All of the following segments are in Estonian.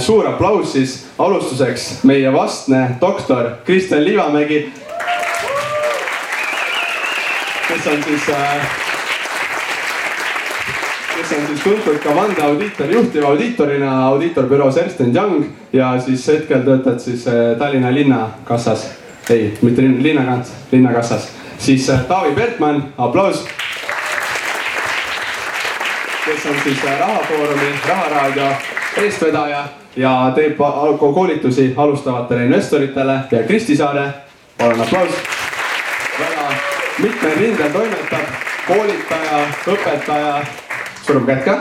suur aplaus siis alustuseks meie vastne doktor Kristjan Liivamägi. kes on siis äh, kes on siis tuntud ka vandeaudiitor, juhtiva audiitorina audiitorbüroos Ernst Young ja siis hetkel töötad siis äh, Tallinna linnakassas. ei, mitte linna, linnakants, linnakassas. siis äh, Taavi Pertmann, aplaus. kes on siis Rahafoorumi, Raharaadio eestvedaja ja teeb koolitusi alustavatele investoritele ja Kristi Saare, palun aplaus. väga mitmel rindel toimetab, koolitaja, õpetaja, surub kätt ka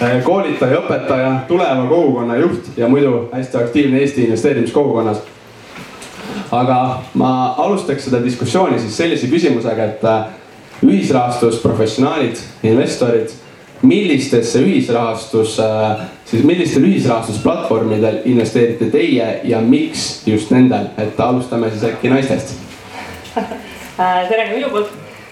koolitaja, õpetaja, tuleva kogukonna juht ja muidu hästi aktiivne Eesti investeerimiskogukonnas. aga ma alustaks seda diskussiooni siis sellise küsimusega, et äh, ühisrahastus, professionaalid, investorid millistesse ühisrahastus, äh, siis millistel ühisrahastusplatvormidel investeerite teie ja miks just nendel, et alustame siis äkki naistest tere ka minu poolt.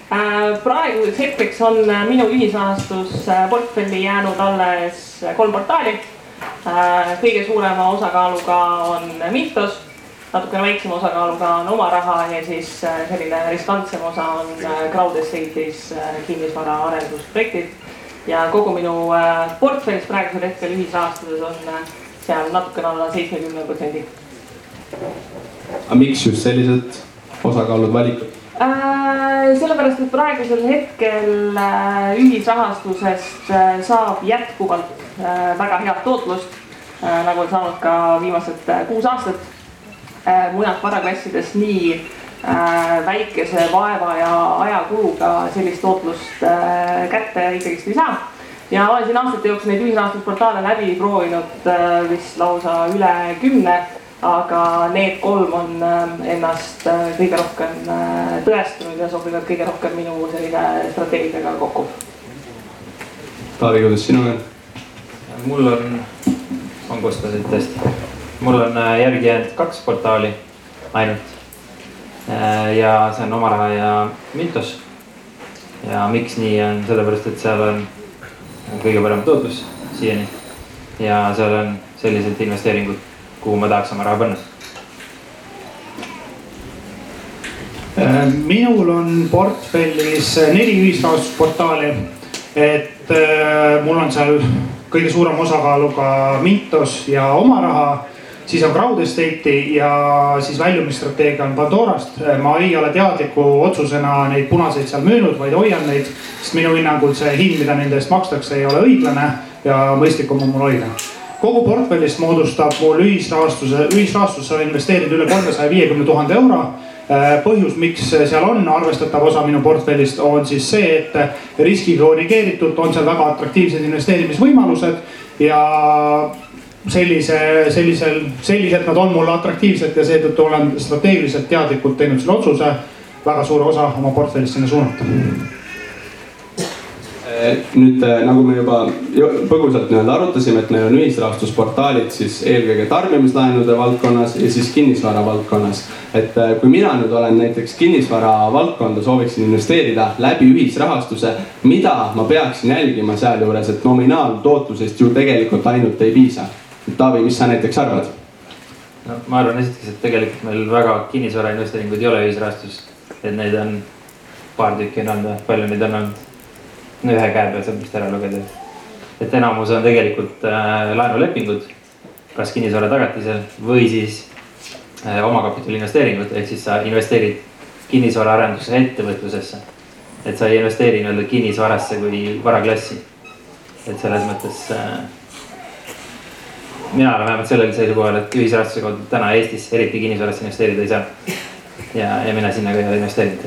Äh, praeguseks hetkeks on minu ühisrahastusportfelli jäänud alles kolm portaali. Äh, kõige suurema osakaaluga on Mintos, natukene väiksema osakaaluga on Oma Raha ja siis selline riskantsem osa on Crowd Estate'is kinnisvara arendusprojektid ja kogu minu äh, portfellis praegusel hetkel ühisrahastuses on äh, seal natukene alla seitsmekümne protsendi. aga miks just sellised osakaalud valitud? Äh, sellepärast, et praegusel hetkel ühisrahastusest saab jätkuvalt väga head tootlust, nagu on saanud ka viimased kuus aastat. mujalt varaklassidest nii väikese vaeva ja ajakuluga sellist tootlust äh, kätte ikkagist ei saa. ja olen siin aastate jooksul neid ühisrahastusportaale läbi proovinud äh, vist lausa üle kümne, aga need kolm on ennast kõige rohkem tõestanud ja sobivad kõige rohkem minu sellise strateegiaga kokku. Taavi, kuidas sinu on? mul on, on kustasid tõesti, mul on järgi jäänud kaks portaali ainult Äh, ja see on Oma Raha ja Mintos. ja miks nii on, sellepärast et seal on kõige parem tootlus siiani. ja seal on sellised investeeringud, kuhu ma tahaks oma raha panna. Äh, minul on portfellis neli ühisrahastusportaali, et äh, mul on seal kõige suurema osakaaluga Mintos ja Oma Raha siis on Crowd Estate'i ja siis väljumisstrateegia on Pandorast. ma ei ole teadliku otsusena neid punaseid seal müünud, vaid hoian neid, sest minu hinnangul see hind, mida nende eest makstakse, ei ole õiglane ja mõistlikum on mul hoida kogu portfellist moodustab mul ühisrahastuse, ühisrahastusse olen investeerinud üle kolmesaja viiekümne tuhande euro. põhjus, miks seal on arvestatav osa minu portfellist, on siis see, et riskiga korrigeeritult on seal väga atraktiivsed investeerimisvõimalused ja sellise, sellisel, selliselt nad on mulle atraktiivsed ja seetõttu olen strateegiliselt teadlikult teinud selle otsuse väga suure osa oma portfellist sinna suunata. Eh, nüüd eh, nagu me juba põgusalt nii-öelda arutasime, et meil on ühisrahastusportaalid siis eelkõige tarbimislaenude valdkonnas ja siis kinnisvara valdkonnas. et eh, kui mina nüüd olen näiteks kinnisvara valdkonda sooviksin investeerida läbi ühisrahastuse, mida ma peaksin jälgima sealjuures, et nominaaltootlusest ju tegelikult ainult ei piisa Taavi, mis sa näiteks arvad? no ma arvan esiteks, et tegelikult meil väga kinnisvarainvesteeringuid ei ole ühisrahastus. et neid on paar tükki on olnud, palju neid on olnud? no ühe käe peal saab vist ära lugeda. et enamus on tegelikult äh, laenulepingud, kas kinnisvara tagatisel või siis äh, omakapitali investeeringud, ehk siis sa investeerid kinnisvaraarendusse ettevõtlusesse. et sa ei investeeri nii-öelda kinnisvarasse kui varaklassi. et selles mõttes äh, mina olen vähemalt sellel seisukohal, et ühisrahastuse kaudu täna Eestis eriti kinnisvarasse investeerida ei saa. ja, ja mina sinna ka ei ole investeerinud.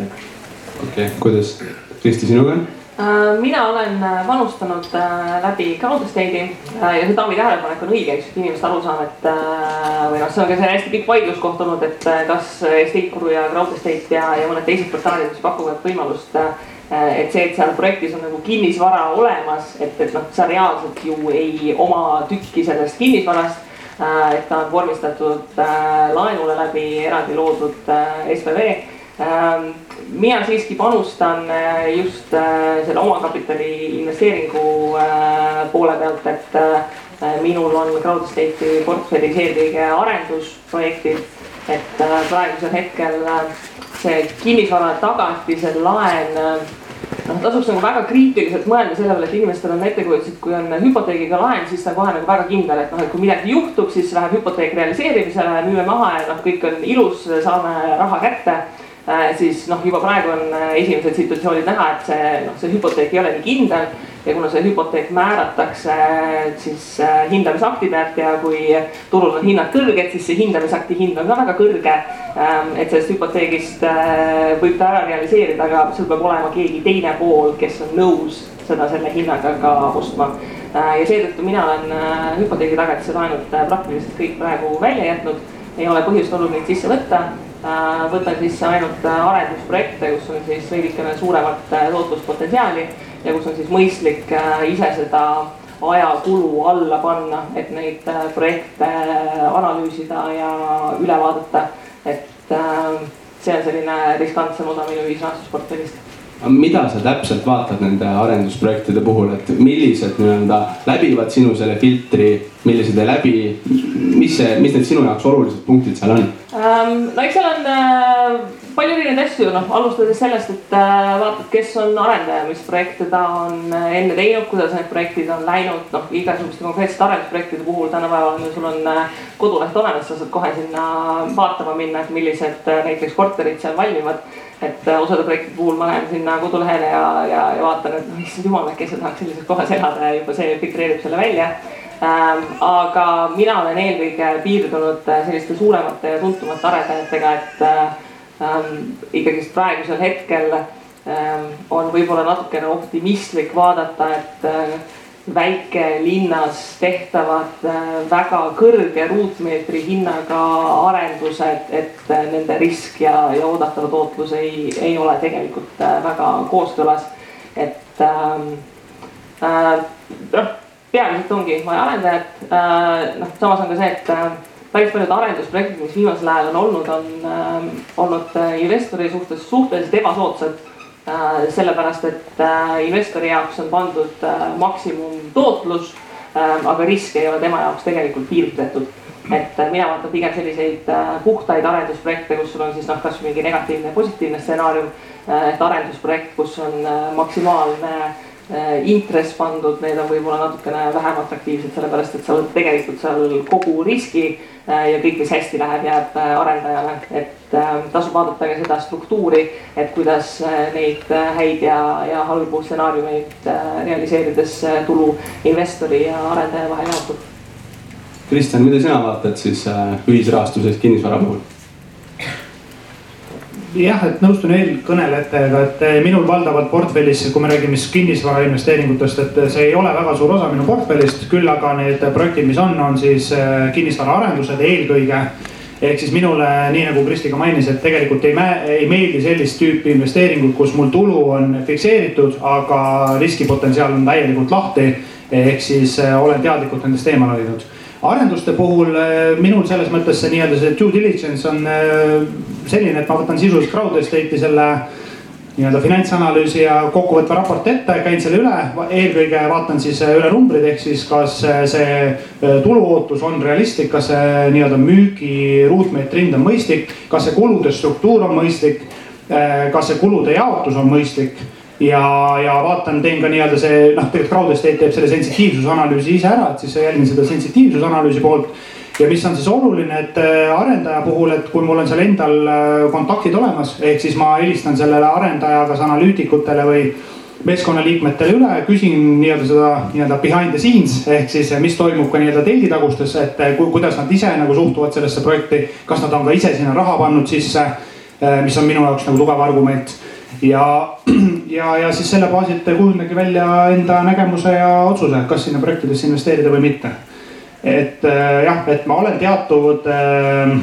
okei okay,, kuidas, Kristi, sinuga on? Äh, mina olen äh, panustanud äh, läbi Crowd Estate'i ja see Taavi tähelepanek on õige, eks, inimesed aru saavad, et või noh, see on ka see hästi pikk vaidluskoht olnud, et kas Estate Guru ja Crowd Estate ja, ja mõned teised portaalid, mis pakuvad võimalust Äh, et see, et seal projektis on nagu kinnisvara olemas, et, et noh, sa reaalselt ju ei oma tükki sellest kinnisvarast. Äh, et ta on vormistatud äh, laenule läbi eraldi loodud SPV. Ähm, mina siiski panustan just selle omakapitali investeeringu poole pealt, et minul on Crowdestate'i portfellis eelkõige arendusprojektid, et praegusel hetkel see kinnisvara tagatise laen noh, tasuks nagu väga kriitiliselt mõelda selle peale, et inimestel on ettekujutus, et kui on hüpoteegiga laen, siis ta on kohe nagu väga kindel, et noh, et kui midagi juhtub, siis läheb hüpoteek realiseerimisele, müüme maha ja noh, kõik on ilus, saame raha kätte. Siis noh, juba praegu on äh, esimesed situatsioonid näha, et see noh, see hüpoteek ei ole nii kindel ja kuna see hüpoteek määratakse siis äh, hindamisakti pealt ja kui turul on hinnad kõrged, siis see hindamisakti hind on ka väga kõrge. Ähm, et sellest hüpoteegist äh, võib ta ära realiseerida, aga sul peab olema keegi teine pool, kes on nõus seda selle hinnaga ka ostma. Äh, ja seetõttu mina olen hüpoteegi tagatised laenud praktiliselt kõik praegu välja jätnud. ei ole põhjust olnud neid sisse võtta võtan sisse ainult arendusprojekte, kus on siis veidikene suuremat tootluspotentsiaali ja kus on siis mõistlik äh, ise seda ajakulu alla panna, et neid äh, projekte äh, analüüsida ja üle vaadata. et see on selline riskantsem osa minu ühisrahastusportfellist mida sa täpselt vaatad nende arendusprojektide puhul, et millised nii-öelda läbivad sinu selle filtri, millised ei läbi? mis see, mis need sinu jaoks olulised punktid seal on um,? no eks seal on uh, palju erinevaid asju, noh alustades sellest, et uh, vaatad, kes on arendaja, mis projekte ta on uh, enne teinud, kuidas need projektid on läinud, noh igasuguste konkreetsete arendusprojektide puhul tänapäeval sul on uh, koduleht olemas, sa saad kohe sinna vaatama minna, et millised uh, näiteks korterid seal valmivad et osade projektide puhul ma lähen sinna kodulehele ja, ja, ja vaatan, et noh, issand jumal, kes tahaks sellises kohas elada ja juba see filtreerib selle välja ähm,. aga mina olen eelkõige piirdunud äh, selliste suuremate ja tuntumate arendajatega, et äh, ähm, ikkagist praegusel hetkel ähm, on võib-olla natukene optimistlik vaadata, et äh, väikelinnas tehtavad äh, väga kõrge ruutmeetri hinnaga arendused, et äh, nende risk ja, ja oodatav tootlus ei, ei ole tegelikult äh, väga kooskõlas. et ähm, noh, peamiselt ongi vaja arendajat, noh, samas on ka see, et päris paljud arendusprojektid, mis viimasel ajal on olnud, on olnud investori suhtes suhteliselt ebasoodsad Äh, sellepärast, et äh, investori jaoks on pandud äh, maksimumtootlus, aga risk ei ole tema jaoks tegelikult piiritletud. et mina vaatan pigem selliseid puhtaid arendusprojekte, kus sul on siis noh, kasvõi mingi negatiivne positiivne stsenaarium. et arendusprojekt, kus on maksimaalne intress pandud, need on võib-olla natukene vähem atraktiivsed, sellepärast et sa võtad tegelikult seal kogu riski ja kõik, mis hästi läheb, jääb arendajale, et Äh, tasub vaadata ka seda struktuuri, et kuidas äh, neid äh, häid ja, ja halbu stsenaariumeid realiseerides tulu investori ja arendaja vahel jaotub. Kristjan, mida sina vaatad siis ühisrahastuses kinnisvara puhul? Jah, et nõustun eelkõnelejatega, et minul valdavalt portfellis, kui me räägime siis kinnisvara investeeringutest, et see ei ole väga suur osa minu portfellist, küll aga need projektid, mis on, on siis kinnisvaraarendused eelkõige ehk siis minule, nii nagu Kristi ka mainis, et tegelikult ei, ei meeldi sellist tüüpi investeeringud, kus mul tulu on fikseeritud, aga riskipotentsiaal on täielikult lahti. ehk siis äh, olen teadlikult nendest eemale hoidnud. arenduste puhul minul selles mõttes see nii-öelda see due diligence on selline, et ma võtan sisuliselt crowd estate'i selle nii-öelda finantsanalüüsi ja kokkuvõtva raporti ette, käin selle üle, eelkõige vaatan siis üle numbrid, ehk siis kas see äh, tuluootus on realistlik, kas see nii-öelda müügi ruutmeetri hind on mõistlik, kas see kulude struktuur on mõistlik, äh, kas see kulude jaotus on mõistlik ja, ja vaatan, teen ka nii-öelda see noh, tegelikult Crowdestate teeb selle sensitiivsusanalüüsi ise ära, et siis jälgin seda sensitiivsusanalüüsi poolt ja mis on siis oluline, et äh, arendaja puhul, et kui mul on seal endal äh, kontaktid olemas, ehk siis ma helistan sellele arendaja, kas analüütikutele või meeskonnaliikmetele üle, küsin nii-öelda seda nii-öelda behind the scenes ehk siis mis toimub ka nii-öelda telgitagustes, et äh, ku, kuidas nad ise nagu suhtuvad sellesse projekti. kas nad on ka ise sinna raha pannud sisse, mis on minu jaoks nagu tugev argument. ja, ja, ja siis selle baasilt kujundage välja enda nägemuse ja otsuse, kas sinna projektidesse investeerida või mitte et äh, jah, et ma olen teatud äh,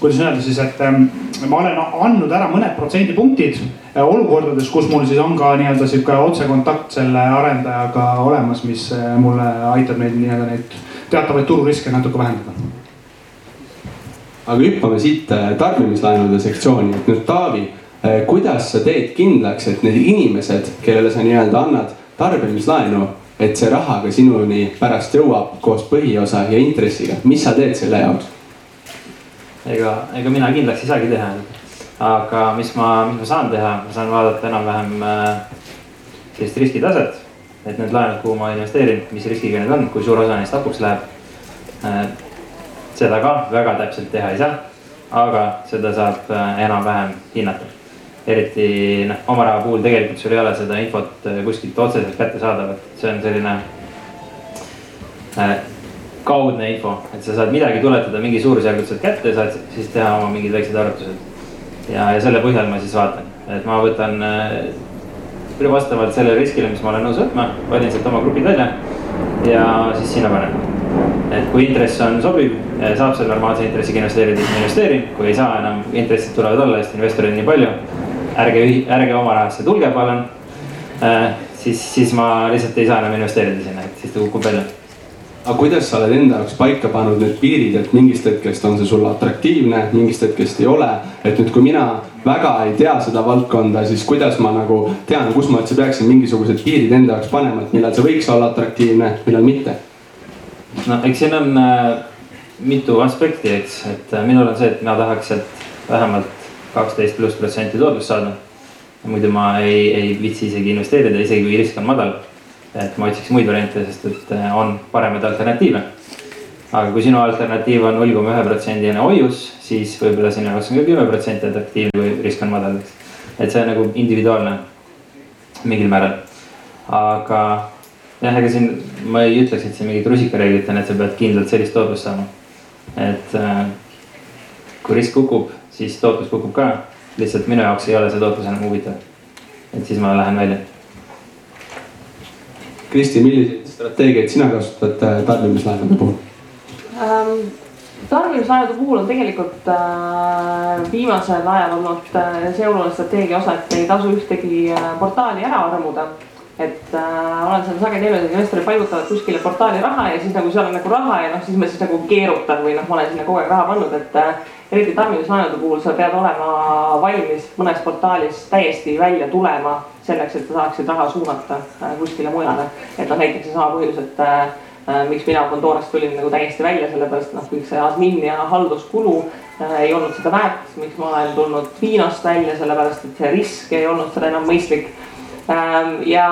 kuidas öelda siis, et ähm, ma olen andnud ära mõned protsendipunktid olukordades, kus mul siis on ka nii-öelda sihuke otsekontakt selle arendajaga olemas, mis mulle aitab neid nii-öelda neid teatavaid tururiske natuke vähendada. aga hüppame siit tarbimislaenude sektsiooni, et nüüd Taavi, kuidas sa teed kindlaks, et need inimesed, kellele sa nii-öelda annad tarbimislaenu et see raha ka sinuni pärast jõuab koos põhiosa ja intressiga, mis sa teed selle jaoks? ega, ega mina kindlaks ei saagi teha. aga mis ma, mis ma saan teha, ma saan vaadata enam-vähem äh, sellist riskitaset. et need laenud, kuhu ma investeerin, mis riskiga need on, kui suur osa neist hapuks läheb äh,. seda ka väga täpselt teha ei saa, aga seda saab äh, enam-vähem hinnata eriti noh, oma raha puhul tegelikult sul ei ole seda infot äh, kuskilt otseselt kättesaadav, et see on selline äh, kaudne info, et sa saad midagi tuletada mingi suurusjärgult sealt kätte, saad siis teha oma mingid väiksed arvutused. ja, ja selle põhjal ma siis vaatan, et ma võtan äh, vastavalt sellele riskile, mis ma olen nõus võtma, valin sealt oma grupid välja ja siis sinna panen. et kui intress on sobiv, saab selle normaalse intressiga investeerida, siis ma investeerin, kui ei saa enam, intressid tulevad alla, sest investoreid on nii palju ärge, ärge oma rahasse tulge, palun äh,. siis, siis ma lihtsalt ei saa enam investeerida sinna, et siis ta kukub välja. aga kuidas sa oled enda jaoks paika pannud need piirid, et mingist hetkest on see sulle atraktiivne, mingist hetkest ei ole. et nüüd, kui mina väga ei tea seda valdkonda, siis kuidas ma nagu tean, kus ma üldse peaksin mingisugused piirid enda jaoks panema, et millal see võiks olla atraktiivne, millal mitte? no eks siin on äh, mitu aspekti, eks, et äh, minul on see, et mina tahaks sealt vähemalt kaksteist pluss protsenti tootlust saada. muidu ma ei, ei viitsi isegi investeerida, isegi kui risk on madal. et ma otsiks muid variante, sest et äh, on paremaid alternatiive. aga kui sinu alternatiiv on null koma ühe protsendine hoius, siis võib-olla sinu jaoks on ka kümme protsenti atraktiivne, kui risk on madal, eks. et see on nagu individuaalne mingil määral. aga jah, ega siin ma ei ütleks, et siin mingit rusikareeglit on, et sa pead kindlalt sellist tootlust saama. et äh, kui risk kukub siis tootlus kukub ka. lihtsalt minu jaoks ei ole see tootlus enam huvitav. et siis ma lähen välja. Kristi, milliseid strateegiaid sina kasutad äh, tarbimislaenude puhul ähm,? tarbimislaenude puhul on tegelikult äh, viimasel ajal olnud äh, see oluline strateegia osa, et ei tasu ühtegi äh, portaali ära armuda et äh, olen teinud, et investorid paigutavad kuskile portaali raha ja siis nagu seal on nagu raha ja noh, siis ma siis nagu keerutan või noh, ma olen sinna kogu aeg raha pannud, et äh, eriti tarbimislaenude puhul sa pead olema valmis mõnes portaalis täiesti välja tulema selleks, et sa saaksid raha suunata äh, kuskile mujale. et noh, näiteks seesama põhjus, et äh, äh, miks mina Pandorast tulin nagu täiesti välja, sellepärast noh, kõik see admin ja halduskulu äh, ei olnud seda väärt, miks ma olen tulnud Hiinast välja, sellepärast et see risk ei olnud seda enam mõistlik ja,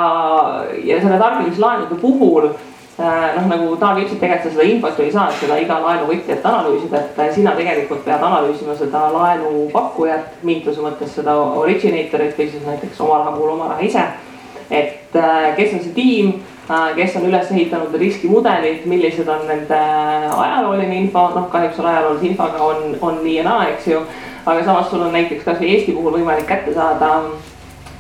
ja selle tarbimislaenude puhul äh, noh, nagu Taavi ütles, et tegelikult sa seda infot ju ei saa, et seda iga laenuvõtjat analüüsida, et äh, sina tegelikult pead analüüsima seda laenupakkujat, Mintluse mõttes seda originatorit või siis näiteks oma raha puhul oma raha ise. et äh, kes on see tiim, kes on üles ehitanud riskimudelid, millised on nende ajalooline info, noh kahjuks selle ajaloolise infoga on, on nii ja naa, eks ju. aga samas sul on näiteks kasvõi Eesti puhul võimalik kätte saada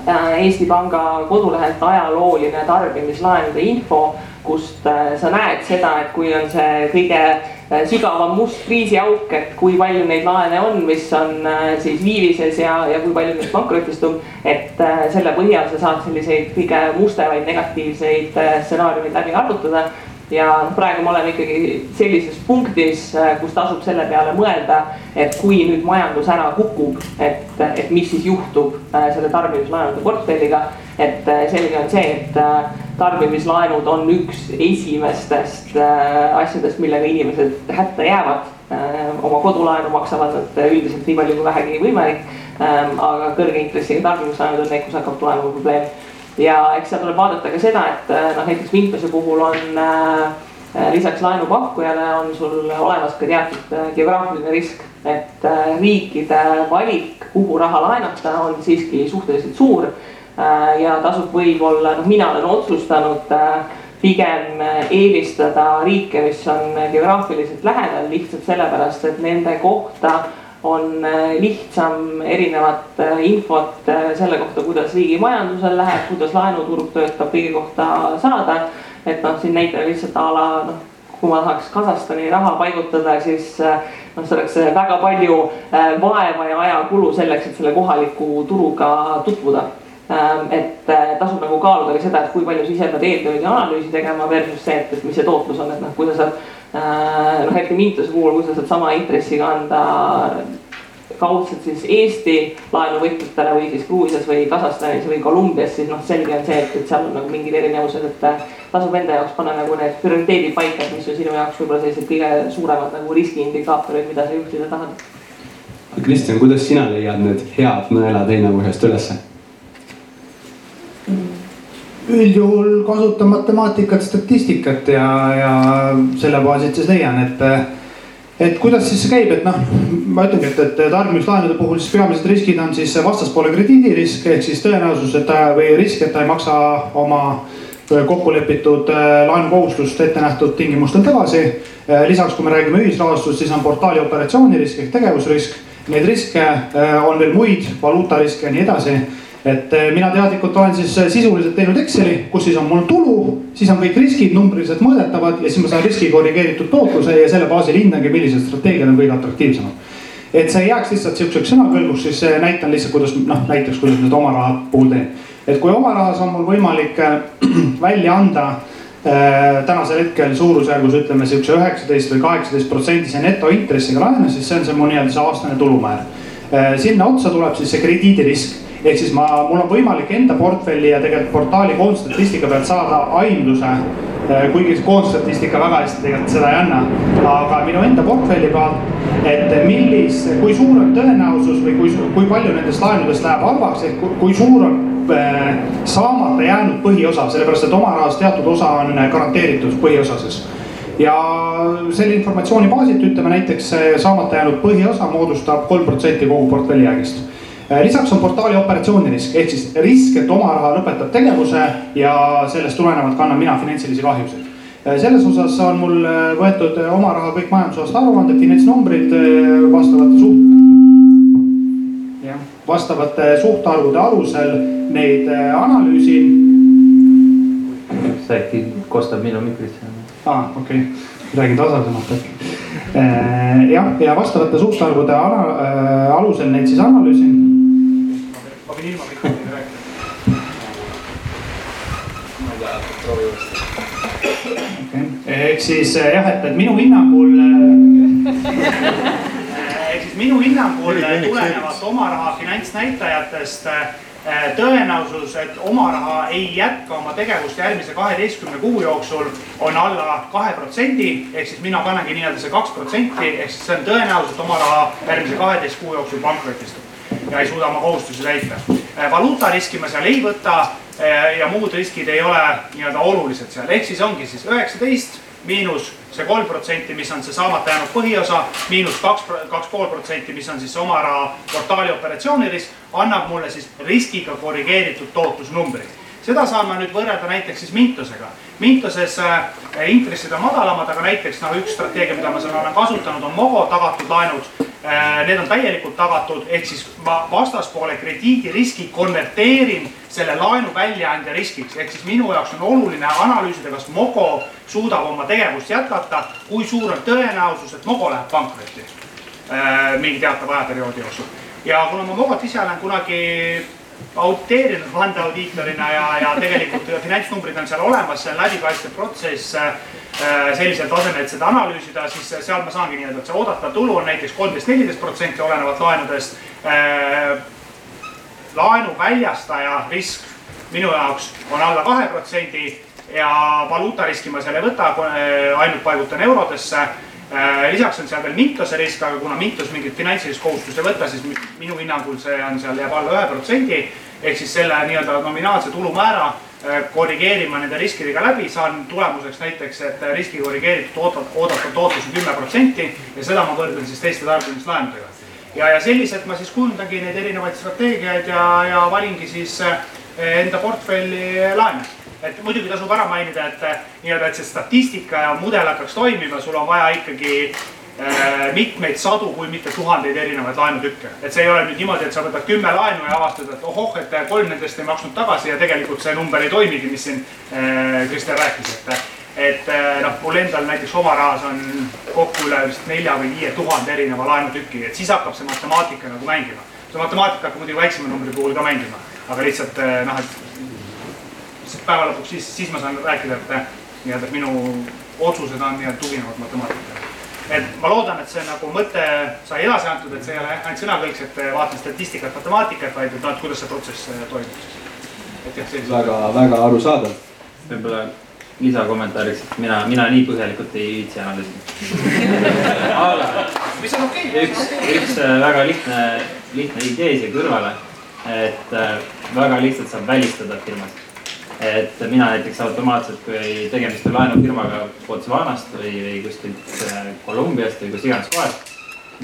Eesti Panga kodulehelt ajalooline tarbimislaenude info, kust äh, sa näed seda, et kui on see kõige äh, sügavam must kriisiauk, et kui palju neid laene on, mis on siis viivises ja, ja kui palju neist pankrotistub. et selle põhjal sa saad selliseid kõige mustemaid negatiivseid stsenaariumeid läbi arvutada ja praegu me oleme ikkagi sellises punktis, äh, kus tasub selle peale mõelda, et kui nüüd majandus ära kukub, et, et mis siis juhtub äh, selle tarbimislaenude portfelliga. et äh, selge on see, et tarbimislaenud on üks esimestest asjadest, millega inimesed hätta jäävad. oma kodulaenu maksavad nad üldiselt nii palju kui vähegi võimalik. Ähm, aga kõrge intressiga tarbimislaenud on need, kus hakkab tulema probleem ja eks seal tuleb vaadata ka seda, et äh, noh, näiteks Vintose puhul on äh, äh, lisaks laenupakkujale on sul olemas ka teatud geograafiline risk, et riikide valik, kuhu raha laenata, on siiski suhteliselt suur. ja tasub võib-olla, noh, mina olen otsustanud pigem eelistada riike, mis on geograafiliselt lähedal lihtsalt sellepärast, et nende kohta on äh, lihtsam erinevat äh, infot äh, selle kohta, kuidas riigi majandusel läheb, kuidas laenuturg töötab, kõige kohta saada. et noh, siin näitena lihtsalt a la noh, kui ma tahaks Kasahstani raha paigutada, siis noh, see oleks väga palju vaeva ja ajakulu selleks, et selle kohaliku turuga tutvuda ähm, et tasub nagu kaaluda ka seda, et kui palju sa ise pead eeltööd ja analüüsi tegema versus see, et, et mis see tootlus on, et noh, kui sa saad noh, eriti Mintuse puhul, kui sa saad sama intressiga anda kaudselt siis Eesti laenuvõtjatele või siis Gruusias või Kasahstanis või Kolumbias, siis noh, selge on see, et, et seal on nagu mingid erinevused, et tasub enda jaoks panna nagu need prioriteedid paika, et mis on sinu jaoks võib-olla sellised kõige suuremad nagu riskiindikaatorid, mida sa juhtida tahad. Kristjan, kuidas sina leiad need head nõelad heinakuhjast ülesse? Üldjuhul kasutan matemaatikat, statistikat ja, ja selle baasilt siis leian, et et kuidas siis see käib, et noh, ma ütlengi, et, et tarbimislaenude puhul siis peamised riskid on siis vastaspoole krediidirisk ehk siis tõenäosus, et ta või risk, et ta ei maksa oma kokku lepitud äh, laenukohustust ette nähtud tingimustel tagasi. Äh, lisaks, kui me räägime ühisrahastust, siis on portaali operatsioonirisk ehk tegevusrisk. Neid riske äh, on veel muid, valuutariske ja nii edasi et eh, mina teadlikult olen siis eh, sisuliselt teinud Exceli, kus siis on mul tulu, siis on kõik riskid numbriliselt mõõdetavad ja siis ma saan riski korrigeeritud tootluse ja selle baasil hindangi, millised strateegiad on kõige atraktiivsemad. et see ei jääks lihtsalt sihukeseks sõnakõlbuks, siis eh, näitan lihtsalt, kuidas noh, näiteks kuidas nüüd oma raha puhul teen. et kui oma rahas on mul võimalik välja anda tänasel hetkel suurusjärgus ütleme sihukese üheksateist või kaheksateist protsendise netointressiga laenu, siis see on see mu nii-öelda see aastane tulumäär sinna otsa tuleb siis see krediidirisk ehk siis ma, mul on võimalik enda portfelli ja tegelikult portaali koondstatistika pealt saada aimduse. Eh, kuigi see koondstatistika väga hästi tegelikult seda ei anna, aga minu enda portfelli pealt, et millis, kui suur on tõenäosus või kui, kui palju nendest laenudest läheb halvaks ehk kui suur on eh, saamata jäänud põhiosa, sellepärast et oma rahast teatud osa on garanteeritud põhiosas ja selle informatsiooni baasilt ütleme näiteks saamata jäänud põhiosa moodustab kolm protsenti kogu portfelli jäägist Äh, lisaks on portaali operatsioonirisk ehk siis risk, et oma raha lõpetab tegevuse ja sellest tulenevalt kannan mina finantsilisi kahjusid. Äh, selles osas on mul äh, võetud oma raha kõik majandusaasta aruanded, finantsnumbrid vastavate suht-. vastavate suhtarvude alusel neid analüüsin. see äkki kostab minu mikrisse? aa ah,, okei okay., räägin tasasemalt äkki. jah, ja vastavate suhtarvude alusel neid siis analüüsin ehk siis eh, jah, et, et minu hinnangul eh, ehk siis minu hinnangul tulenevalt oma raha finantsnäitajatest eh, tõenäosus, et oma raha ei jätka oma tegevust järgmise kaheteistkümne kuu jooksul on alla kahe protsendi. ehk siis mina panengi nii-öelda see kaks protsenti, ehk siis see on tõenäosus, et oma raha järgmise kaheteist kuu jooksul pankrotistub ja ei suuda oma kohustusi täita. Valuutariski ma seal ei võta ja muud riskid ei ole nii-öelda olulised seal, ehk siis ongi siis üheksateist miinus see kolm protsenti, mis on see saamata jäänud põhiosa, miinus kaks, kaks pool protsenti, mis on siis oma raha portaali operatsioonirisk, annab mulle siis riskiga korrigeeritud tootlusnumbri seda saan ma nüüd võrrelda näiteks siis Mintosega. Mintoses äh, intressid on madalamad, aga näiteks noh, üks strateegia, mida ma seal olen kasutanud, on Mogo tagatud laenud Äh, need on täielikult tagatud, ehk siis ma vastaspoole krediidiriski konverteerin selle laenu väljaandja riskiks, ehk siis minu jaoks on oluline analüüsida, kas Mogo suudab oma tegevust jätkata, kui suur on tõenäosus, et Mogo läheb pankrotti äh, mingi teatava ajaperioodi jooksul. ja kuna ma Mogot ise olen kunagi auditeerinud vandeaudiitorina ja, ja tegelikult finantsnumbrid on seal olemas, see on läbipaistev protsess äh, sellisel tasemel, et seda analüüsida, siis seal ma saangi nii-öelda, et see oodatav tulu on näiteks kolmteist, neliteist protsenti olenevalt laenudest. Äh, laenu väljastaja risk minu jaoks on alla kahe protsendi ja valuutariski ma seal ei võta, äh, ainult paigutan eurodesse lisaks on seal veel Mintose risk, aga kuna Mintos mingit finantsilist kohustust ei võta, siis minu hinnangul see on seal jääb alla ühe protsendi ehk siis selle nii-öelda nominaalse tulumäära äh, korrigeerima nende riskidega läbi, saan tulemuseks näiteks, et riski korrigeeritud oodatav tootlus on kümme protsenti ja seda ma võrdlen siis teiste tarbimislaenudega. ja, ja selliselt ma siis kujundangi neid erinevaid strateegiaid ja, ja valingi siis äh, enda portfelli laene et muidugi tasub ära mainida, et äh, nii-öelda, et see statistika ja mudel hakkaks toimima, sul on vaja ikkagi Äh, mitmeid sadu, kui mitte tuhandeid erinevaid laenutükke. et see ei ole nüüd niimoodi, et sa võtad kümme laenu ja avastad, et ohoh, et kolm nendest ei maksnud tagasi ja tegelikult see number ei toimigi, mis siin äh, Kristjan rääkis, et. et äh, noh, mul endal näiteks oma rahas on kokku üle vist nelja või viie tuhande erineva laenutüki, et siis hakkab see matemaatika nagu mängima. see matemaatika hakkab muidugi väiksema numbri puhul ka mängima, aga lihtsalt noh, et päeva lõpuks siis, siis ma saan rääkida, et nii-öelda minu otsused on nii-öelda tuginevad matemaatikale et ma loodan, et see nagu mõte sai edasi antud, et see ei ole ainult sõnakõlks, et vaatan statistikat, matemaatikat, vaid et noh, et kuidas see protsess toimub siis. et jah, sellised. väga, väga arusaadav. võib-olla lisakommentaariks, et mina, mina nii põhjalikult ei viitsi analüüsida. aga mis on okei okay.. üks, üks äh, väga lihtne, lihtne idee siia kõrvale, et väga lihtsalt saab välistada firmasid. Et mina näiteks automaatselt, kui tegemist on laenufirmaga Botswanast või, või kuskilt äh, Kolumbiast või kus iganes kohast,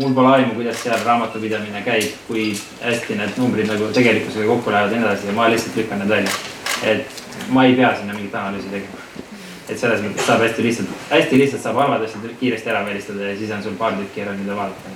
mul pole aimu, kuidas seal raamatupidamine käib, kui hästi need numbrid nagu tegelikkusega kokku lähevad ja nii edasi ja ma lihtsalt lükkan need välja. et ma ei pea sinna mingit analüüsi tegema et selles mõttes saab hästi lihtsalt, hästi lihtsalt saab halvad asjad kiiresti ära välistada ja siis on sul paar tükki ära, mida vaadata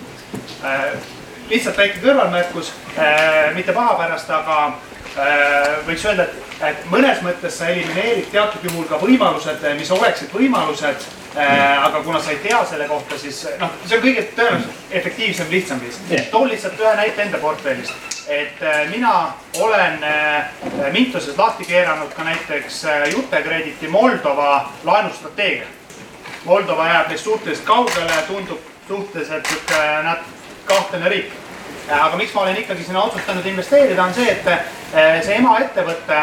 äh,. Lihtsalt väike kõrvalmärkus äh,, mitte paha pärast, aga äh, võiks öelda, et, et mõnes mõttes sa elimineerid teatud juhul ka võimalused, mis oleksid võimalused Äh, aga kuna sa ei tea selle kohta, siis noh, see on kõige tõenäoliselt efektiivsem, lihtsam viis toon lihtsalt ühe näite enda portfellist. et äh, mina olen äh, Mintuses lahti keeranud ka näiteks Jutekrediti Moldova laenustrateegia. Moldova jääb neist suhteliselt kaugele, tundub suhteliselt sihuke kahtlane riik. Aga miks ma olen ikkagi sinna otsustanud investeerida, on see, et see emaettevõte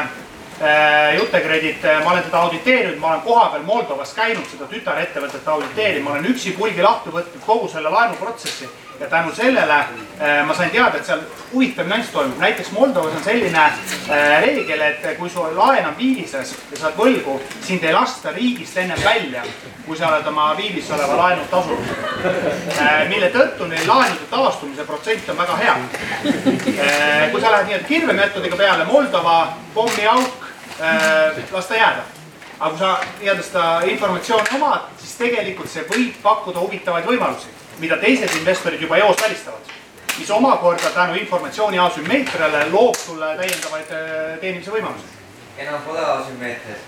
Äh, Jutekredit, äh, ma olen teda auditeerinud, ma olen kohapeal Moldovas käinud seda tütarettevõtet auditeerima, ma olen üksi pulgi lahti võtnud kogu selle laenuprotsessi ja tänu sellele äh, ma sain teada, et seal huvitav nüanss toimub. näiteks Moldovas on selline reegel, et kui su laen on viivises ja sa oled võlgu, sind ei lasta riigist ennem välja, kui sa oled oma viivis oleva laenu tasunud. mille tõttu neil laenude taastumise protsent on väga hea. kui sa lähed nii-öelda kirvemeetodiga peale, Moldova pommiauk Äh, las ta jääda. aga kui sa nii-öelda seda informatsiooni omad, siis tegelikult see võib pakkuda huvitavaid võimalusi, mida teised investorid juba eos välistavad. mis omakorda tänu informatsiooni asümmeetriale loob sulle täiendavaid äh, teenimise võimalusi enam pole asümmeetrias.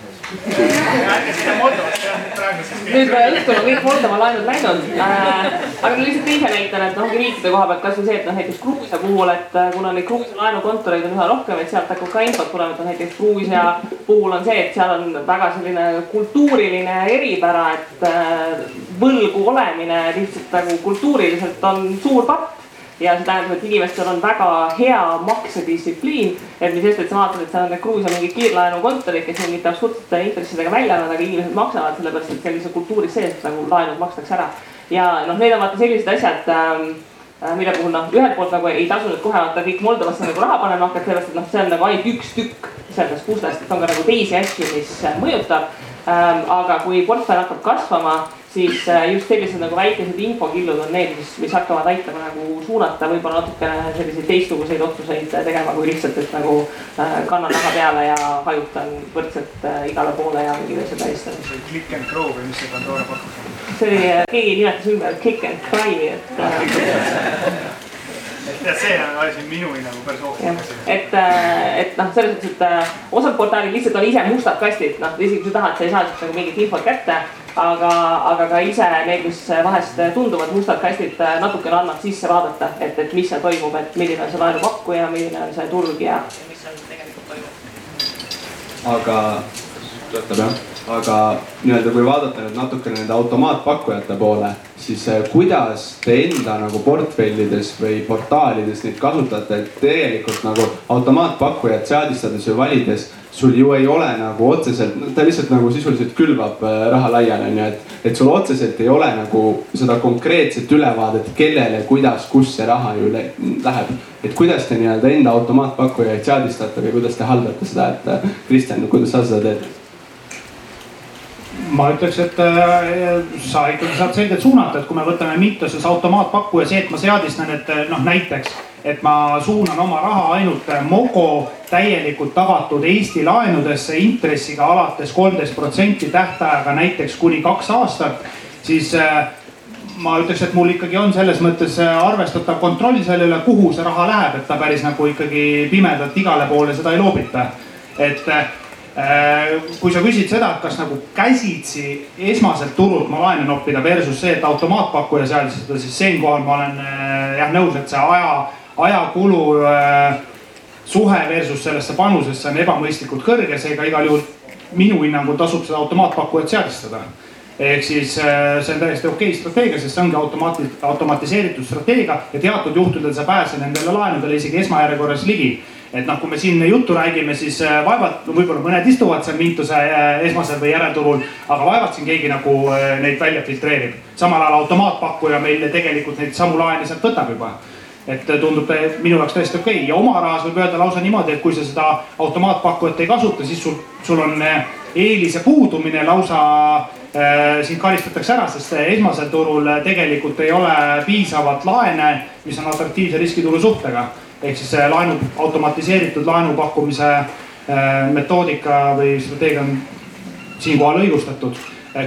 nüüd õhtul on kõik Moldova laenud läinud äh,. aga lihtsalt teise näitena, et noh, riikide koha pealt kasvõi see, et noh, näiteks Gruusia puhul, et äh, kuna neid Gruusia laenukontoreid on üha rohkem, et sealt hakkab ka infot tulema, et noh, näiteks Gruusia puhul on see, et seal on väga selline kultuuriline eripära, et äh, võlgu olemine lihtsalt nagu kultuuriliselt on suur patt ja see tähendab, et inimestel on väga hea maksedistsipliin. et mis sest, et sa vaatad, et seal on need Gruusia mingid kiirlaenukontorid, kes mitte absurdsete intressidega välja annavad, aga inimesed maksavad sellepärast, et sellise kultuuri sees nagu laenud makstakse ära. ja noh, need on vaata sellised asjad ähm, äh, mille puhul noh, ühelt poolt nagu ei tasu nüüd kohe vaata kõik Moldovasse nagu raha panema hakata, sellepärast et noh, see on nagu ainult üks tükk sellest puslest, et on ka nagu teisi asju, mis mõjutab ähm,. aga kui portfell hakkab kasvama siis äh, just sellised nagu väikesed infokillud on need, mis, mis hakkavad aitama nagu suunata võib-olla natukene selliseid teistsuguseid otsuseid tegema, kui lihtsalt, et nagu äh, kannan raha peale ja hajutan võrdselt äh, igale poole ja mingid asjad tähistan. Click and grow või mis see Pandora pakkus on? see oli, keegi nimetas ümber kick and cry, et ja see on asi minu hinnangul päris ohtlik. et, äh, et noh, selles mõttes, et äh, osad portaalid lihtsalt on ise mustad kastid, noh isegi kui sa tahad, sa ei saa sealt nagu mingit infot kätte. aga, aga ka ise need, mis vahest tunduvad mustad kastid, äh, natukene annab sisse vaadata, et, et mis seal toimub, et milline on see laenupakkuja, milline on see turg ja mis seal tegelikult toimub. aga, töötab jah aga nii-öelda, kui vaadata nüüd natukene nende automaatpakkujate poole, siis eh, kuidas te enda nagu portfellides või portaalides neid kasutate, et tegelikult nagu automaatpakkujat seadistades või valides sul ju ei ole nagu otseselt, ta lihtsalt nagu sisuliselt külvab eh, raha laiali, onju, et, et sul otseselt ei ole nagu seda konkreetset ülevaadet, kellele, kuidas, kus see raha ju läheb. et kuidas te nii-öelda enda automaatpakkujaid seadistate või kuidas te haldate seda, et eh, Kristjan, kuidas sa seda teed? Ma ütleks, et äh, sa ikkagi saad selgelt suunata, et kui me võtame Mintuses automaatpakkuja, see, et ma seadistan, et noh, näiteks, et ma suunan oma raha ainult Mogo täielikult tagatud Eesti laenudesse intressiga alates kolmteist protsenti tähtajaga näiteks kuni kaks aastat, siis äh, ma ütleks, et mul ikkagi on selles mõttes äh, arvestatav kontroll selle üle, kuhu see raha läheb, et ta päris nagu ikkagi pimedalt igale poole seda ei loobita. et Äh, kui sa küsid seda, et kas nagu käsitsi esmaselt turult ma laenu noppida versus see, et automaatpakkuja seadistada, siis siinkohal ma olen äh, jah nõus, et see aja, ajakulu äh, suhe versus sellesse panusesse on ebamõistlikult kõrge, seega igal juhul minu hinnangul tasub seda automaatpakkujat seadistada. ehk siis äh, see on täiesti okei okay strateegia, sest see ongi automaati-, automatiseeritud strateegia ja teatud juhtudel sa pääsed nendele laenudele isegi esmajärjekorras ligi et noh, kui me siin juttu räägime, siis äh, vaevalt, võib-olla mõned istuvad seal Mintuse äh, esmasel või järelturul, aga vaevalt siin keegi nagu neid välja filtreerib. samal ajal automaatpakkuja meil tegelikult neid samu laene sealt võtab juba et tundub minu jaoks täiesti okei okay. ja oma rahas võib öelda lausa niimoodi, et kui sa seda automaatpakkujat ei kasuta, siis sul, sul on eelise puudumine lausa äh, sind karistatakse ära, sest esmasel turul tegelikult ei ole piisavalt laene, mis on atraktiivse riskitulu suhtega. Ehk siis see laenu, automatiseeritud laenu pakkumise äh, metoodika või strateegia on siinkohal õigustatud.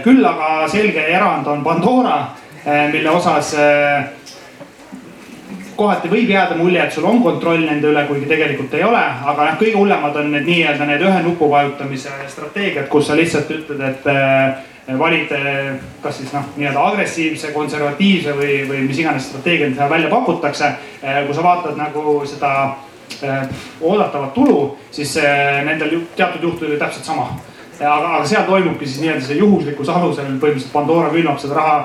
küll aga selge erand on Pandora äh,, mille osas äh, kohati võib jääda mulje, et sul on kontroll nende üle, kuigi tegelikult ei ole, aga noh, kõige hullemad on need nii-öelda need ühe nupu vajutamise strateegiad, kus sa lihtsalt ütled, et äh, valid kas siis noh, nii-öelda agressiivse, konservatiivse või, või mis iganes strateegiad seal välja pakutakse äh,. kui sa vaatad nagu seda äh, oodatavat tulu, siis äh, nendel teatud juhtudel täpselt sama. aga, aga seal toimubki siis nii-öelda see juhuslikus alusel põhimõtteliselt Pandora külvab seda raha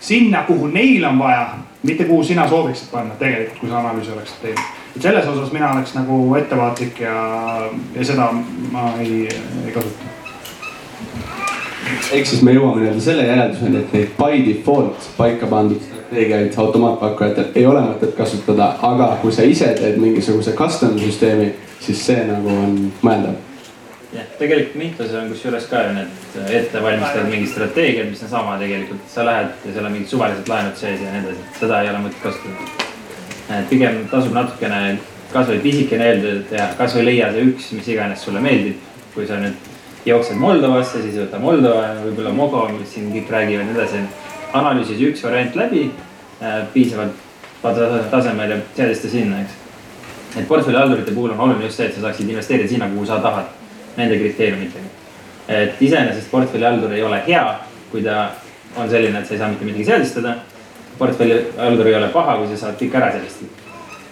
sinna, kuhu neil on vaja mitte kuhu sina sooviksid panna tegelikult, kui sa analüüsi oleksid teinud. et selles osas mina oleks nagu ettevaatlik ja, ja seda ma ei, ei kasuta. Ehk siis me jõuame nii-öelda selle järelduseni, et neid by default paika pandud strateegiaid automaatpakkujatel ei ole mõtet kasutada, aga kui sa ise teed mingisuguse custom süsteemi, siis see nagu on mõeldav jah, tegelikult Mihklas on kusjuures ka ju need ettevalmistatud mingid strateegiad, mis on sama tegelikult, sa lähed ja seal on mingid suvalised laenud sees ja nii edasi, seda ei ole mõtet kasutada. et pigem tasub natukene kasvõi pisikene eeldada teha, kasvõi leia see üks, mis iganes sulle meeldib. kui sa nüüd jooksed Moldovasse, siis võta Moldova, võib-olla Mogo, mis siin kõik räägivad ja nii edasi. analüüsi see üks variant läbi äh, piisavalt tasemel ja seadista sinna, eks. et portfellihaldurite puhul on oluline just see, et sa saaksid investeerida sinna, kuhu sa tahad nende kriteeriumitega. et iseenesest portfellihaldur ei ole hea, kui ta on selline, et sa ei saa mitte midagi seadistada. portfellihaldur ei ole paha, kui sa saad kõik ära seadistada.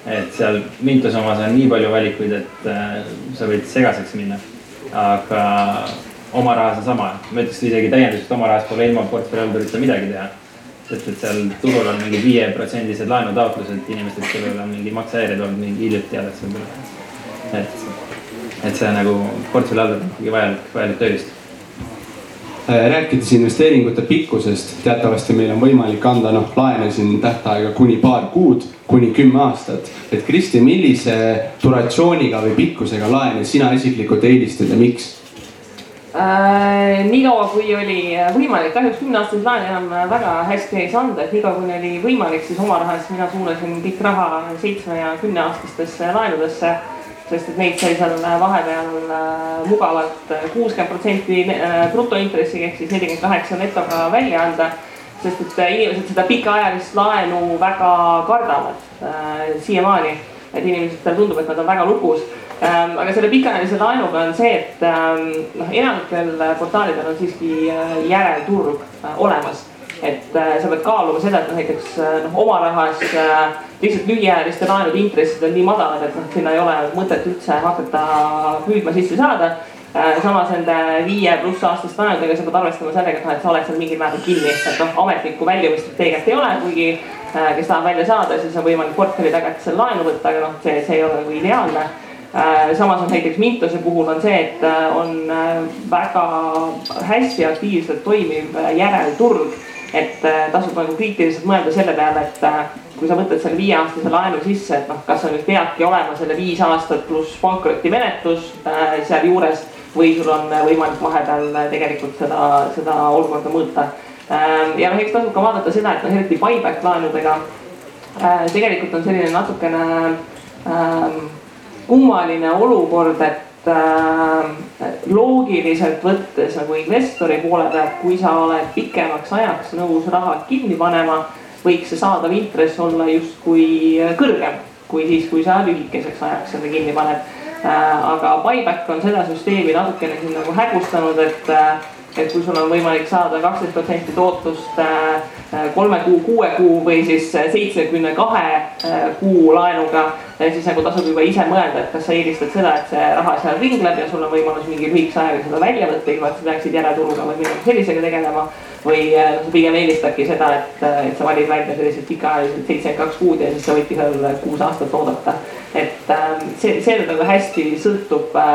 et seal Mintos omas on nii palju valikuid, et äh, sa võid segaseks minna. Aga oma rahas on sama, ma ütleks isegi täienduseks, et oma rahas pole ilma portfellihaldurita midagi teha. Sest et seal turul on mingid viieprotsendised laenutaotlused inimestelt, kellel on mingi maksehäired olnud mingi hiljuti alles võib-olla. et et see nagu portfelli all on ikkagi vajalik, vajalik tööriist rääkides investeeringute pikkusest, teatavasti meil on võimalik anda noh laene siin tähtaega kuni paar kuud, kuni kümme aastat. et Kristi, millise duratsiooniga või pikkusega laene sina isiklikult eelistad ja miks? Äh, niikaua kui oli võimalik, kahjuks kümneaastaseid laene enam väga hästi ei saa anda, et niikaua kui oli võimalik, siis oma rahast mina suunasin kõik raha seitsme ja kümneaastastesse laenudesse sest et neid sai seal vahepeal äh, mugavalt äh, kuuskümmend protsenti äh, brutointressiga ehk siis nelikümmend kaheksa netoga välja anda. sest et inimesed seda pikaajalist laenu väga kardavad äh, siiamaani, et inimestele tundub, et nad on väga lukus ähm,. aga selle pikaajalise laenuga on see, et ähm, noh, enamikel portaalidel on siiski järelturg äh, olemas et äh, sa pead kaaluma seda, et noh, näiteks äh, noh, oma rahas äh, lihtsalt lühiajaliste laenude intressid on nii madalad, et noh, sinna ei ole mõtet üldse hakata püüdma sisse saada äh,. samas nende viie pluss aastaste laenudega sa pead arvestama sellega, et noh, et sa oled seal mingil määral kinni, et noh, ametlikku väljumisstrateegiat ei ole, kuigi äh, kes tahab välja saada, siis on võimalik portfelli tagatisel laenu võtta, aga noh, see, see ei ole nagu ideaalne äh, samas on näiteks Mintose puhul on see, et on väga hästi aktiivselt toimiv järelturg et äh, tasub nagu kriitiliselt mõelda selle peale, et äh, kui sa võtad selle viieaastase laenu sisse, et noh, kas sa nüüd peadki olema selle viis aastat pluss pankrotimenetlus äh, sealjuures või sul on võimalik vahepeal tegelikult seda, seda olukorda mõõta. Ähm, ja noh, eks tasub ka vaadata seda, et noh, eriti buyback laenudega tegelikult on selline natukene ähm, kummaline olukord, et loogiliselt võttes nagu investori poole pealt, kui sa oled pikemaks ajaks nõus raha kinni panema, võiks see saadav intress olla justkui kõrgem kui siis, kui sa lühikeseks ajaks selle kinni paned äh,. aga buyback on seda süsteemi natukene siin nagu hägustanud, et äh, et kui sul on võimalik saada kaksteist protsenti tootlust äh, kolme kuu, kuue kuu või siis seitsmekümne kahe kuu laenuga, siis nagu tasub juba ise mõelda, et kas sa eelistad seda, et see raha seal ringleb ja sul on võimalus mingi lühikese ajaga seda välja võtta, ilma et sa peaksid järelturuga või millegi sellisega tegelema või sa pigem eelistadki seda, et, et sa valid välja sellised pikaajalised seitsekümmend kaks kuud ja siis sa võidki seal kuus aastat oodata. et ähm, see, see nagu hästi sõltub äh,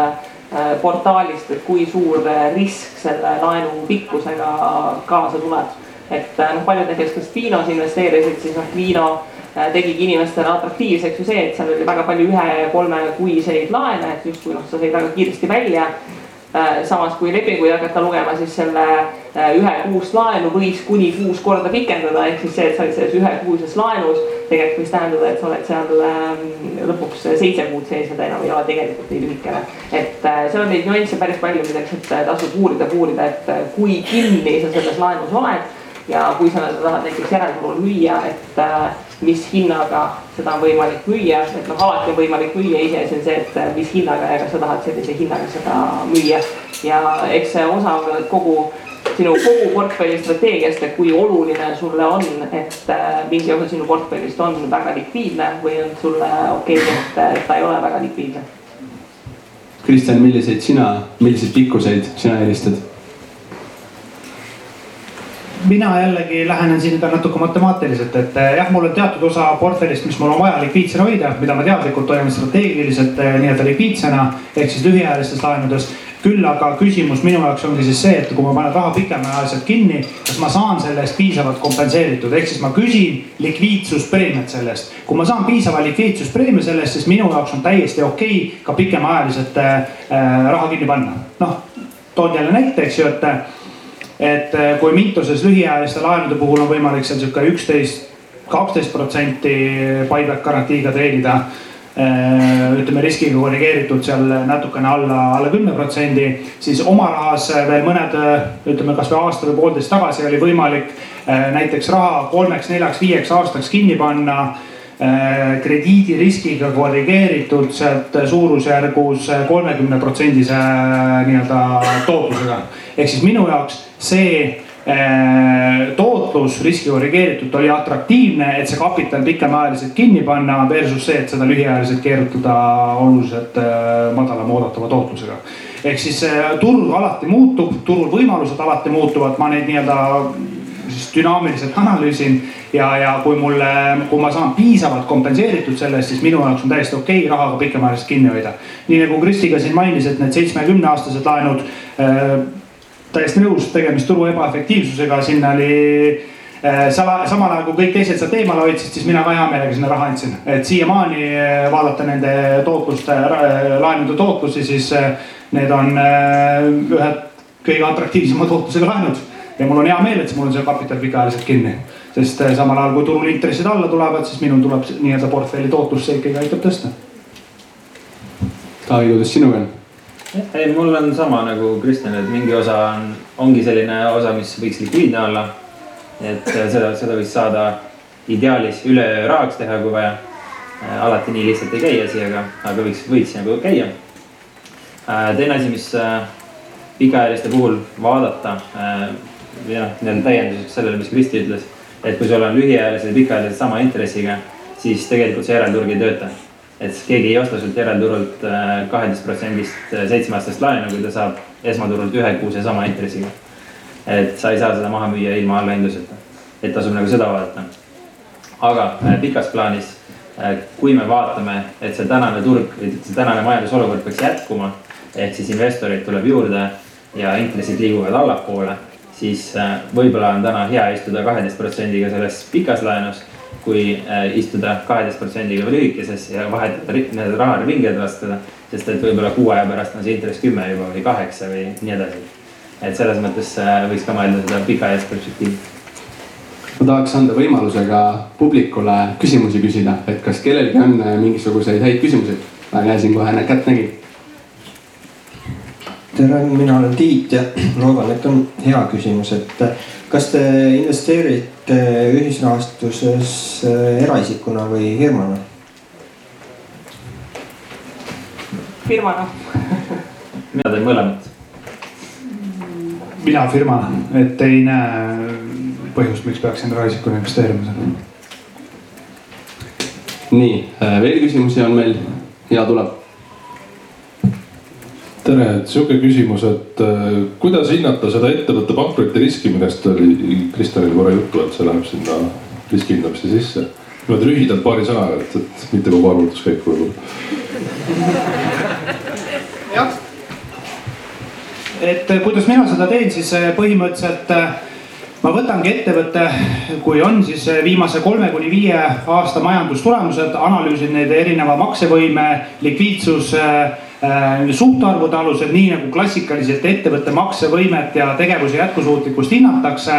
äh, portaalist, et kui suur risk selle laenu pikkusega kaasa tuleb. Et noh, paljud näiteks, kes Viinos investeerisid, siis noh, Viino tegigi inimestele atraktiivseks ju see, et seal oli väga palju ühe-kolmekuiseid laene, et justkui noh, sa said väga kiiresti välja Äh, samas kui lepinguid hakata lugema, siis selle äh, ühekuust laenu võis kuni kuus korda pikendada, ehk siis see, et sa olid selles ühekuuses laenus, tegelikult võis tähendada, et sa oled seal ähm, lõpuks seitse kuud sees ja ta enam ei ole tegelikult nii lühikene. et äh, seal on neid nüansse päris palju, lihtsalt tasub uurida, uurida, et kui kinni sa selles laenus oled ja kui sa tahad näiteks järelturul müüa, et mis hinnaga seda on võimalik müüa, et noh, alati on võimalik müüa, iseasi on see, et äh, mis hinnaga ja kas sa tahad sellise hinnaga seda müüa. ja eks see osa on kogu sinu kogu portfelli strateegiast, et kui oluline sulle on, et äh, mingi osa sinu portfellist on väga likviidne või on sulle okei okay,, et ta ei ole väga likviidne. Kristjan, milliseid sina, milliseid pikkuseid sina eelistad? Mina jällegi lähenen siin ka natuke matemaatiliselt, et eh, jah, mul on teatud osa portfellist, mis mul on vaja likviidsena hoida, mida ma teadlikult hoian strateegiliselt eh, nii-öelda likviidsena ehk siis lühiajalistes laenudes küll aga küsimus minu jaoks ongi siis see, et kui ma panen raha pikemaajaliselt kinni, kas ma saan selle eest piisavalt kompenseeritud, ehk siis ma küsin likviidsuspreemiat selle eest. kui ma saan piisava likviidsuspreemia selle eest, siis minu jaoks on täiesti okei okay ka pikemaajaliselt äh, raha kinni panna. noh, toon jälle näite, eks ju, et et äh, kui Mintoses lühiajaliste laenude puhul on võimalik seal sihuke üksteist, kaksteist protsenti buyback garantiiga treenida. Äh, ütleme riskiga korrigeeritud seal natukene alla, alla kümne protsendi, siis oma rahas veel mõned, ütleme kasvõi aasta või poolteist tagasi oli võimalik äh, näiteks raha kolmeks, neljaks, viieks aastaks kinni panna krediidiriskiga korrigeeritud sealt suurusjärgus kolmekümne protsendise nii-öelda tootlusega. ehk siis minu jaoks see äh, tootlus riski korrigeeritult oli atraktiivne, et see kapital pikemaajaliselt kinni panna versus see, et seda lühiajaliselt keerutada oluliselt äh, madalama oodatava tootlusega. ehk siis äh, turg alati muutub, turul võimalused alati muutuvad, ma neid nii-öelda siis dünaamiliselt analüüsin ja, ja kui mulle, kui ma saan piisavalt kompenseeritud selle eest, siis minu jaoks on täiesti okei okay rahaga pikemaajaliselt kinni hoida. nii nagu Kristi ka siin mainis, et need seitsmekümne aastased laenud äh, täiesti nõus, tegemist turu ebaefektiivsusega, sinna oli äh, sama, samal ajal kui kõik teised sealt eemale hoidsid, siis mina ka hea meelega sinna raha andsin. et siiamaani äh, vaadata nende tootluste, äh, laenude tootlusi, siis need on ühed kõige atraktiivsema tootlusega laenud. Ja mul on hea meel, et mul on see kapital pikaajaliselt kinni. sest samal ajal kui turul intressid alla tulevad, siis minul tuleb nii-öelda portfelli tootlus see ikkagi aitab tõsta. Taavi, kuidas sinuga on? ei, mul on sama nagu Kristjan, et mingi osa on, ongi selline osa, mis võiks likviidne olla. et äh, seda, seda võiks saada ideaalis üleöö rahaks teha, kui vaja. Äh, alati nii lihtsalt ei käi asi, aga, aga võiks, võiks nagu käia. Teine asi, mis pikaajaliste puhul vaadata või noh, nii-öelda täienduseks sellele, mis Kristi ütles. et kui sul on lühiajalised ja pikaajalised sama intressiga, siis tegelikult see järelturg ei tööta et keegi ei osta sult järelturult äh, kaheteist protsendist äh, seitsmeaastast laenu, kui ta saab esmaturult ühe kuuse sama intressiga. et sa ei saa seda maha müüa ilma allahindluseta, et tasub nagu seda vaadata. aga äh, pikas plaanis, kui me vaatame, et see tänane turg see tänane majandusolukord peaks jätkuma, ehk siis investoreid tuleb juurde ja intressid liiguvad allapoole, siis võib-olla on täna hea istuda kaheteist protsendiga selles pikas laenus kui äh, istuda kaheteist protsendiga lühikeses ja vahetada need raha ringi edastada. sest et võib-olla kuu aja pärast on see intress kümme juba või kaheksa või nii edasi. et selles mõttes äh, võiks ka mõelda seda pikaajalist perspektiivi. ma tahaks anda võimaluse ka publikule küsimusi küsida, et kas kellelgi on äh, mingisuguseid häid küsimusi. ma käisin kohe kätt nägin tere, mina olen Tiit ja loodan, et on hea küsimus, et kas te investeerite ühisrahastuses äh, eraisikuna või firmana? firmana mina teen mõlemat. mina firmana, et ei näe põhjust, miks peaksin eraisikuna investeerima seal. nii, veel küsimusi on meil? ja tuleb tere, sihuke küsimus, et äh, kuidas hinnata seda ettevõtte pankroti riski, millest oli Kristjanil korra juttu, et see läheb sinna riski hindamise sisse. niimoodi lühidalt paari sõnaga, et, et mitte kogu arvutuskäik võib-olla. jah. et kuidas mina seda teen, siis äh, põhimõtteliselt äh, ma võtangi ettevõtte, kui on siis viimase kolme kuni viie aasta majandustulemused, analüüsin neid erineva maksevõime, likviidsus Äh, suhtarvude alusel, nii nagu klassikaliselt ettevõtte maksevõimet ja tegevuse jätkusuutlikkust hinnatakse.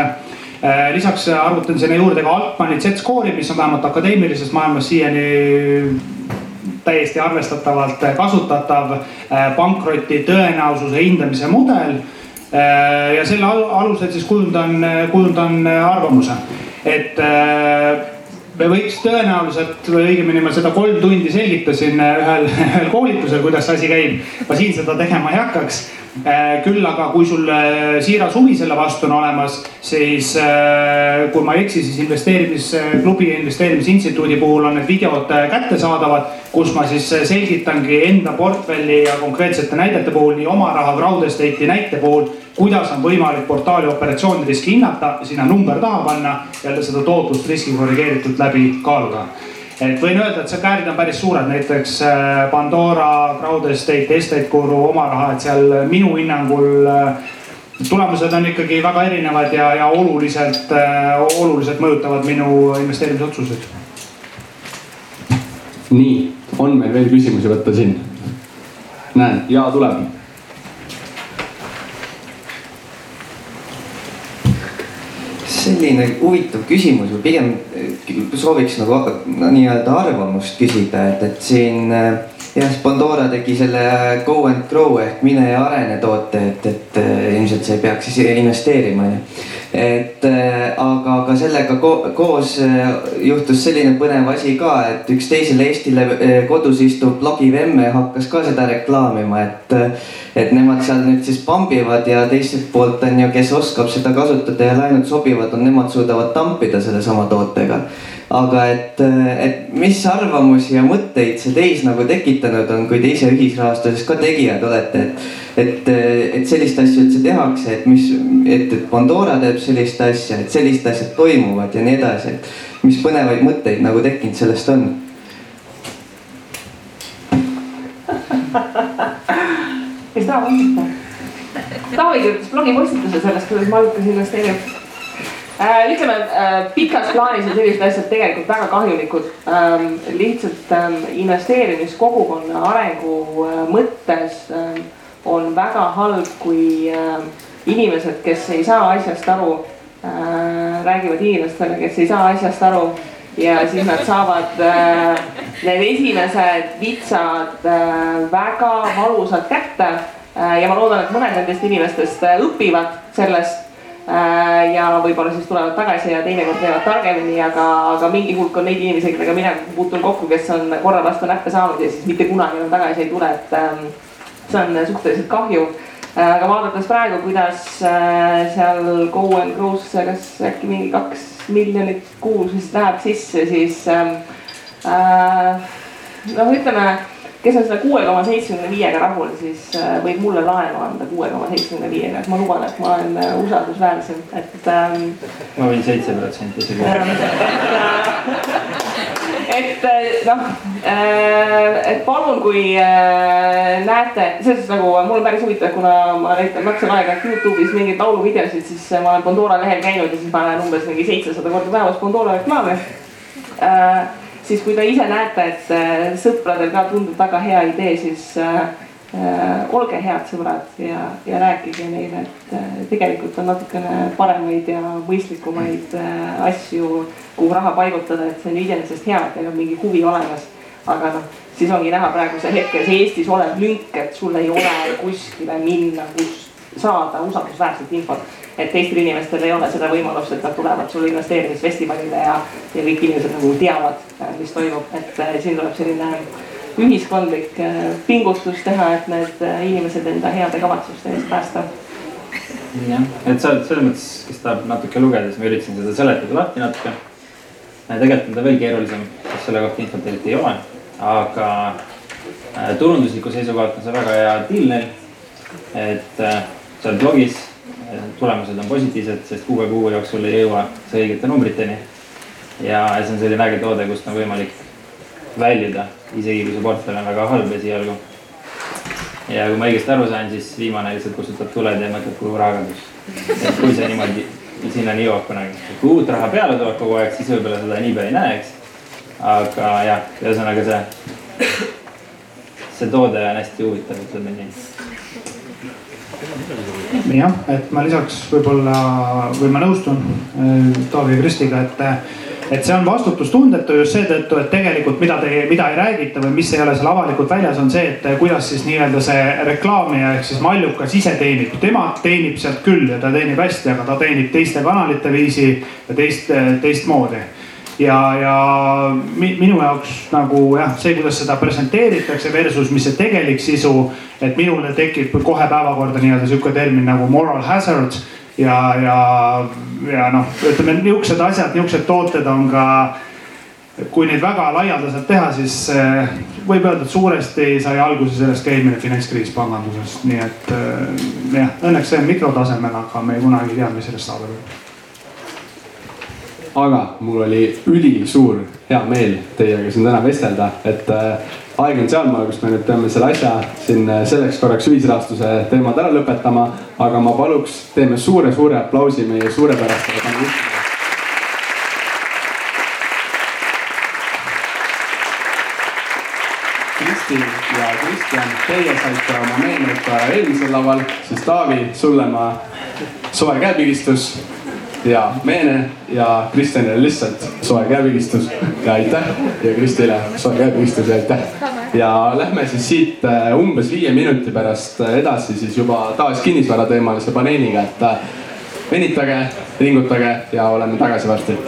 Äh, lisaks arvutan sinna juurde ka Altmani Z-skoori, mis on vähemalt akadeemilises maailmas siiani täiesti arvestatavalt kasutatav äh, pankroti tõenäosuse hindamise mudel. ja selle alusel siis kujundan, kujundan arvamuse, et me võiks tõenäoliselt või õigemini ma seda kolm tundi selgitasin äh, ühel, ühel koolitusel, kuidas see asi käib. ma siin seda tegema ei hakkaks. Äh, küll aga, kui sul äh, siiras huvi selle vastu on olemas, siis kui ma ei eksi, siis investeerimisklubi ja investeerimisinstituudi puhul on need videod kättesaadavad, kus ma siis selgitangi enda portfelli ja konkreetsete näidete puhul nii oma raha crowd estate'i näite puhul kuidas on võimalik portaali operatsiooniriski hinnata, sinna number taha panna ja seda tootlust riski korrigeeritult läbi kaaluda. Et võin öelda, et see käärid on päris suured, näiteks äh, Pandora, Crowdestate, Estate Guru, oma raha, et seal minu hinnangul äh, tulemused on ikkagi väga erinevad ja, ja oluliselt, äh, oluliselt mõjutavad minu investeerimisotsuseid. nii, on meil veel küsimusi võtta siin? näen, ja tuleb selline huvitav küsimus või pigem eh, sooviks nagu no, nii-öelda arvamust küsida, et, et siin eh, jah, Pandora tegi selle go and grow ehk mine ja arene toote, et, et eh, ilmselt sa ei peaks siis investeerima onju et äh, aga, aga sellega ko koos äh, juhtus selline põnev asi ka, et üks teisele Eestile kodus istuv blogiv emme hakkas ka seda reklaamima, et. et nemad seal nüüd siis pambivad ja teiselt poolt on ju, kes oskab seda kasutada ja läinud sobivad, on nemad suudavad tampida sellesama tootega aga et, et mis arvamusi ja mõtteid see teis nagu tekitanud on, kui te ise ühisrahastuses ka tegijad olete, et. et, et sellist asja üldse tehakse, et mis, et, et Pandora teeb sellist asja, et sellised asjad toimuvad ja nii edasi, et. mis põnevaid mõtteid nagu tekkinud sellest on? kes tahab vastata? Taavi kirjutas blogipostituse sellest, kuidas Malkas investeerib Äh, ütleme äh, pikas plaanis on sellised asjad tegelikult väga kahjulikud. Ähm, lihtsalt ähm, investeerimiskogukonna arengu äh, mõttes ähm, on väga halb, kui inimesed, kes ei saa asjast aru, räägivad inimestele, kes ei saa asjast aru ja siis nad saavad need esimesed vitsad väga valusalt kätte. ja ma loodan, et mõned nendest inimestest õpivad sellest Äh, ja võib-olla siis tulevad tagasi ja teinekord teevad targemini, aga, aga mingi hulk on neid inimesi, kellega mina puutun kokku, kes on korra vastu näppe saanud ja siis mitte kunagi enam tagasi ei tule, et ähm, see on suhteliselt kahju. Äh, aga vaadates praegu, kuidas äh, seal Go and Grow'sse, kas äkki mingi kaks miljonit kuus vist läheb sisse, siis ähm, noh, ütleme kes on selle kuue koma seitsmekümne viiega rahul, siis äh, võib mulle laenu anda kuue koma seitsmekümne viiega, et ma luban, et ma olen äh, usaldusväärsem, et ähm,. ma võin seitse protsenti isegi ähm,. et äh, noh, et palun, kui näete, selles suhtes nagu mul on päris huvitav, kuna ma näitan maksan aeg-ajalt Youtube'is mingeid lauluvideosid, siis ma olen Pandora lehel käinud ja siis ma näen umbes mingi seitsesada korda päevas Pandora reklaame siis kui te ise näete, et sõpradel ka tundub väga hea idee, siis äh, olge head sõbrad ja, ja rääkige neile, et äh, tegelikult on natukene paremaid ja mõistlikumaid äh, asju, kuhu raha paigutada, et see on iseenesest hea, et teil on mingi huvi olemas. aga noh, siis ongi näha praegusel hetkel see Eestis olev lünk, et sul ei ole kuskile minna, kus saada usaldusväärset infot et teistel inimestel ei ole seda võimalust, et nad tulevad sulle investeerimisfestivalile ja, ja kõik inimesed nagu teavad, mis toimub, et äh, siin tuleb selline ühiskondlik äh, pingutus teha, et need inimesed enda heade kavatsuste eest päästa jah, et sa selles mõttes, kes tahab natuke lugeda, siis ma üritasin seda seletada lahti natuke. tegelikult on ta veel keerulisem, sest selle kohta infot eriti ei ole, aga äh, turundusliku seisukohalt on see väga hea deal neil. et äh, seal blogis äh, tulemused on positiivsed, sest kuue kuu jooksul ei jõua see õigete numbriteni. Ja see on selline äge toode, kust on võimalik väljuda, isegi kui see portfell on väga halb esialgu ja kui ma õigesti aru sain, siis viimane lihtsalt kustutab tuled ja mõtleb, kuhu raha kadus. et kui see niimoodi sinnani jõuab kunagi, kui uut raha peale tuleb kogu aeg, siis võib-olla seda niipea ei näe, eks. aga jah, ühesõnaga see, see toode on hästi huvitav, ütleme nii. jah, et ma lisaks võib-olla või ma nõustun äh, Taavi ja Kristiga, et et see on vastutustundetu just seetõttu, et tegelikult mida te, mida ei räägita või mis ei ole seal avalikult väljas, on see, et kuidas siis nii-öelda see reklaamija ehk siis mallukas ise teenib. tema teenib sealt küll ja ta teenib hästi, aga ta teenib teiste kanalite viisi ja teist, teistmoodi ja, ja minu jaoks nagu jah, see, kuidas seda presenteeritakse versus, mis see tegelik sisu. et minule tekib kohe päevakorda nii-öelda sihuke termin nagu moral hazard ja, ja, ja noh, ütleme nihukesed asjad, nihukesed tooted on ka kui neid väga laialdaselt teha, siis eh, võib öelda, et suuresti sai alguse sellest ka eelmine finantskriis panganduses, nii et eh, jah, õnneks see on mikrotasemel, aga me kunagi ei tea, mis sellest võib. aga mul oli ülisuur hea meel teiega siin täna vestelda, et äh, aeg on sealmaal, kus me nüüd peame selle asja siin selleks korraks ühisrahastuse teemad ära lõpetama. aga ma paluks, teeme suure-suure aplausi meie suurepärastele panelistidele. Kristi ja Kristjan, teie saite oma meenuta eelmisel laval, siis Taavi, sulle ma soe käepigistus ja Meene ja Kristjanile lihtsalt soe käepigistus ja aitäh ja Kristile soe käepigistus ja aitäh. ja lähme siis siit äh, umbes viie minuti pärast äh, edasi siis juba taas kinnisvarateemalise paneeliga, et äh, venitage, ringutage ja oleme tagasi varsti.